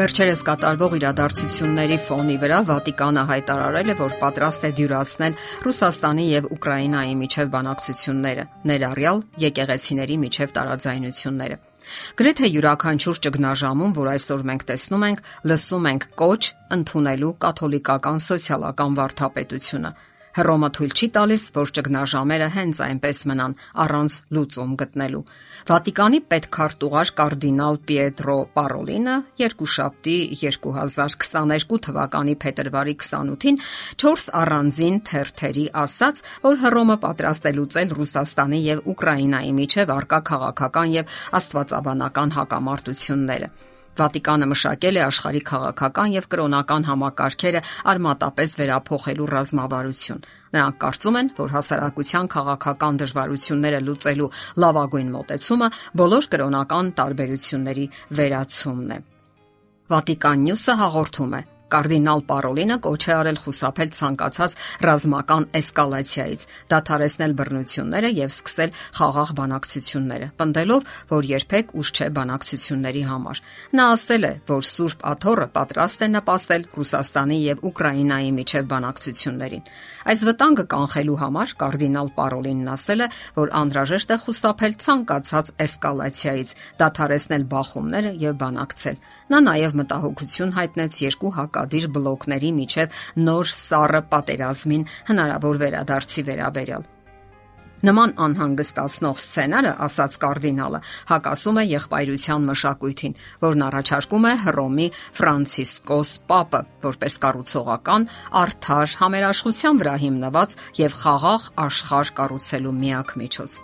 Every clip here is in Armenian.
Վերջերս կատարվող իրադարձությունների ֆոնի վրա Վատիկանը հայտարարել է, որ պատրաստ է դյուրացնել Ռուսաստանի եւ Ուկրաինայի միջև բանակցությունները, ներառյալ եկեղեցիների միջև տարաձայնությունները։ Գրեթե յուրաքանչյուր ճգնաժամում, որ այսօր մենք տեսնում ենք, լսում ենք կոչ ընդունելու կաթոլիկական սոցիալական վարդապետությունը Հռոմը թույլ չի տալիս, որ ճգնաժամերը հենց այնպես մնան առանց լուծում գտնելու։ Վատիկանի պետքարտուղար կարդինալ Պիետրո Պարոլինը երկուշաբթի 2022 թվականի փետրվարի 28-ին 4 առանձին թերթերի ասաց, որ Հռոմը պատրաստ է լուծել Ռուսաստանի եւ Ուկրաինայի միջև արկա քաղաքական եւ աստվածաբանական հակամարտությունները։ Վատիկանը մշակել է աշխարհի քաղաքական եւ կրոնական համակարգերը արմատապես վերափոխելու ռազմավարություն։ Նրանք կարծում են, որ հասարակության քաղաքական դժվարությունները լուծելու լավագույն մոտեցումը բոլոր կրոնական տարբերությունների վերացումն է։ Վատիկան Նյուսը հաղորդում է. Կարդինալ Պարոլինը կոչ է արել խուսափել ցանկացած ռազմական էսկալացիայից, դադարեցնել բռնությունները եւ սկսել խաղաղ բանակցությունները, պնդելով, որ երբեք ուշ չէ բանակցությունների համար։ Նա ասել է, որ Սուրբ Աթոռը պատրաստ է նպաստել Ռուսաստանի եւ Ուկրաինայի միջև բանակցություններին։ Այս վտանգը կանխելու համար կարդինալ Պարոլինն ասել է, որ անհրաժեշտ է խուսափել ցանկացած էսկալացիայից, դադարեցնել բախումները եւ բանակցել։ Նա նաև մտահոգություն հայտնեց երկու հակադիր բլոկների միջև նոր սառը պատերազմին հնարավոր վերադարձի վերաբերյալ։ Նման անհանգստացնող սցենարը, ասաց կարդինալը, հակասում է եղբայրության մշակույթին, որն առաջարկում է Հռոմի Ֆրանցիսկոս Պապը որպես կառուցողական, արդար, համերաշխության վրա հիմնված եւ խաղաղ աշխարհ կառուցելու միակ միջոց։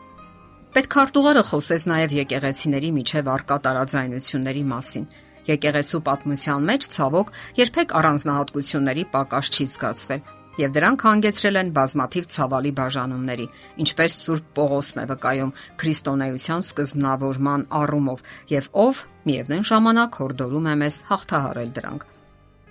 Պետքարտուղարը խոսեց նաև եկեղեցիների միջև արկա տարաձայնությունների մասին եկեղեցու պատմության մեջ ցավոք երբեք առանձնահատկությունների պակաս չի զգացվել եւ դրանք հանգեցրել են բազմաթիվ ցավալի բաժանումների, ինչպես Սուրբ Պողոսն է վկայում քրիստոնեության սկզբնավորման առումով եւ ով միևնույն ժամանակ հորդորում է մեզ հաղթահարել դրանք։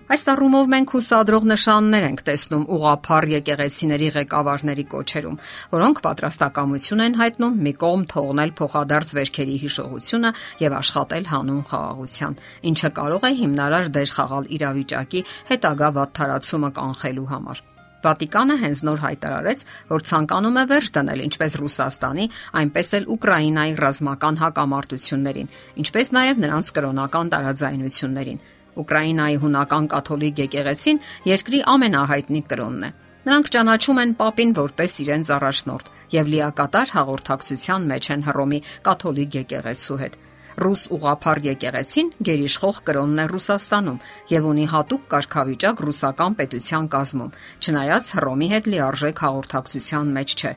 Այս առումով մենք հուսադրող նշաններ ենք տեսնում ուղափառ եկեղեցիների ղեկավարների կոչերում, որոնք պատրաստակամություն են հայտնում մի կողմ թողնել փոխադարձ վերքերի հիշողությունը եւ աշխատել հանուն խաղաղության, ինչը կարող է հիմնարար դեր խաղալ իրավիճակի հետագա վատթարացումը կանխելու համար։ Վատիկանը հենց նոր հայտարարեց, որ ցանկանում է վերջ դնել ինչպես Ռուսաստանի, այնպես էլ Ուկրաինայի ռազմական հակամարտություններին, ինչպես նաև նրանց կրոնական տարաձայնություններին Ուկրաինայի հունական կաթոլիկ եկեղեցին երկրի ամենահայտնի կրոնն է։ Նրանք ճանաչում են Պապին որպես իրենց առաջնորդ եւ լիակատար հաղորդակցության մեջ են Հռոմի կաթոլիկ եկեղեցու հետ։ Ռուս ուղափառ եկեղեցին գերիշխող կրոնն է Ռուսաստանում եւ ունի հատուկ կարգավիճակ ռուսական պետության կազմում, չնայած Հռոմի հետ լիարժեք հաղորդակցության մեջ չէ։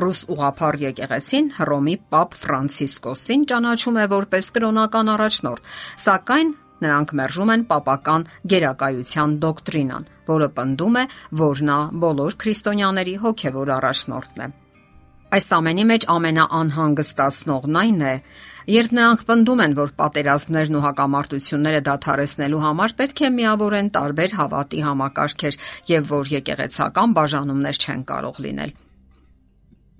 Ռուս ուղափառ եկեղեցին Հռոմի Պապ Ֆրանցիսկոսին ճանաչում է որպես կրոնական առաջնորդ, սակայն Նրանք մերժում են papական գերակայության դոկտրինան, որը պնդում է, որ նա բոլոր քրիստոնյաների հոգևոր առաջնորդն է։ Այս ամենի մեջ ամենաանհանգստացնողն այն է, երբ նրանք պնդում են, որ պատերազմներն ու հակամարտությունները դադարեցնելու համար պետք է միավորեն տարբեր հավատի համակարգեր եւ որ եկեղեցական բաժանումներ չեն կարող լինել։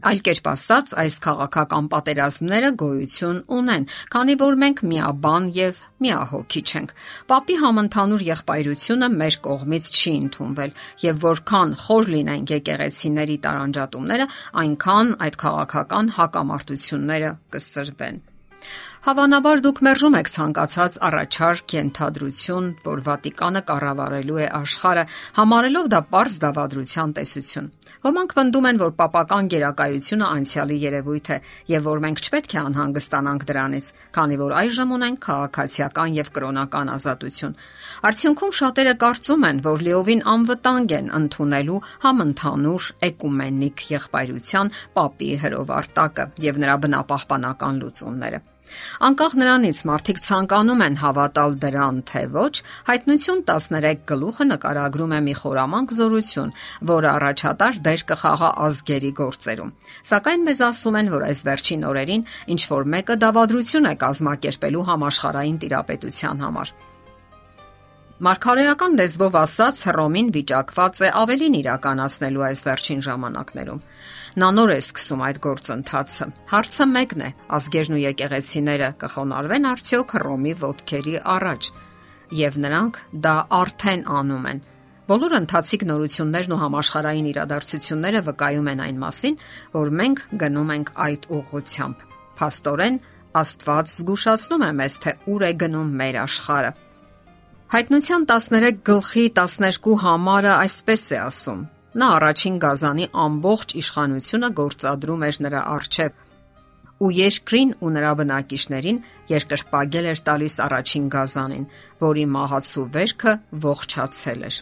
Այլ կերպ ասած, այս քաղաքական պատերազմները գոյություն ունեն, քանի որ մենք միաբան եւ միահոգի չենք։ Պապի համընդհանուր եղբայրությունը մեր կողմից չի ընդունվել, եւ որքան խոր լինեն եկեղեցիների տարանջատումները, այնքան այդ քաղաքական հակամարտությունները կսրվեն։ Հավանաբար դուք մերժում եք ցանկացած առաջարկ ենթադրություն, որ Վատիկանը կառավարելու է աշխարհը, համարելով դա པարզ դավադրության տեսություն։ Ոմանք պնդում են, որ papական գերակայությունը անցյալի երևույթ է եւ որ մենք չպետք է անհանգստանանք դրանից, քանի որ այժմ ունենք քաղաքացիական եւ կրոնական ազատություն։ Արդյունքում շատերը կարծում են, որ լիովին անվտանգ են ընդունելու համընդհանուր էկումենիկ եղբայրության պապի հրովարտակը եւ նրա բնապահպանական լուծումները։ Անկախ նրանից մարդիկ ցանկանում են հավատալ դրան թե ոչ, հայտնություն 13 գլուխը նկարագրում է մի խորամանկ զորություն, որը առաջատար դեր կխաղա ազգերի գործերում։ Սակայն մեզ ասում են, որ այս վերջին օրերին ինչ որ մեկը դավադրություն է կազմակերպելու համաշխարային տիրապետության համար։ Մարգարեական լեզվով ասած Հռոմին վիճակված է ավելին իրականացնելու այս վերջին ժամանակներում։ Նա նոր է սկսում այդ գործընթացը։ Հարցը մեկն է. ազգերն ու եկեղեցիները կխոնարհվեն արդյոք Հռոմի ոտքերի առաջ։ եւ նրանք դա արդեն անում են։ Բոլոր ընթացիկ նորություններն ու համաշխարհային իրադարձությունները վկայում են այն մասին, որ մենք գնում ենք այդ ուղղությամբ։ Փաստորեն, Աստված զգուշացնում է մեզ, թե ուր է գնում մեր աշխարհը։ Հայտնության 13 գլխի 12 համարը այսպես է ասում. Նա առաջին գազանի ամբողջ իշխանությունը գործադրում էր նրա արչև ու երկրին ու նրա բնակիչներին երկրպագել էր տալիս առաջին գազանին, որի մահացու վերքը ողջացել էր։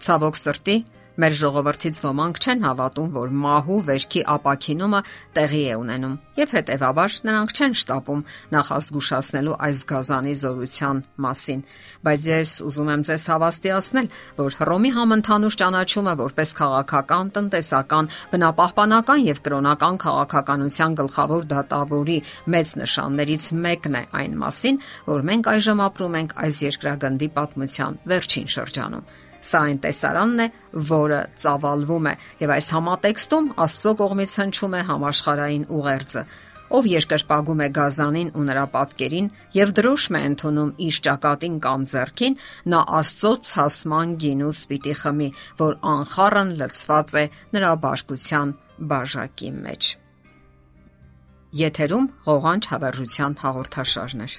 Ցավոք սրտի, Մեր ժողովրդից ոմանք չեն հավատում, որ մահու վերքի ապակինումը տեղի է ունենում, եւ հետեւաբար նրանք չեն շտապում նախազգուշացնելու այս գազանի զորության մասին։ Բայց ես ուզում եմ ձեզ հավաստիացնել, որ Հռոմի համընդհանուր ճանաչումը որպես քաղաքական, տնտեսական, բնապահպանական եւ կրոնական քաղաքականության գլխավոր դատավորի մեծ նշաններից մեկն է այն մասին, որ մենք այժմ ապրում ենք այս երկրագնդի պատմության վերջին շրջանում։ Սա այն տեսարանն է, որը ծավալվում է, եւ այս համատեքստում Աստծո կողմից հնչում է համաշխարային ուղերձը, ով երկրպագում է գազանին ու նրա պատկերին եւ դրոշմ է ընդունում իր ճակատին կամ ձեռքին, նա Աստծո ցասման գինուս պիտի խմի, որ անխառն լցված է նրա բարգության բաժակի մեջ։ Եթերում ղողանջ հավերժության հաղորդաշարներ։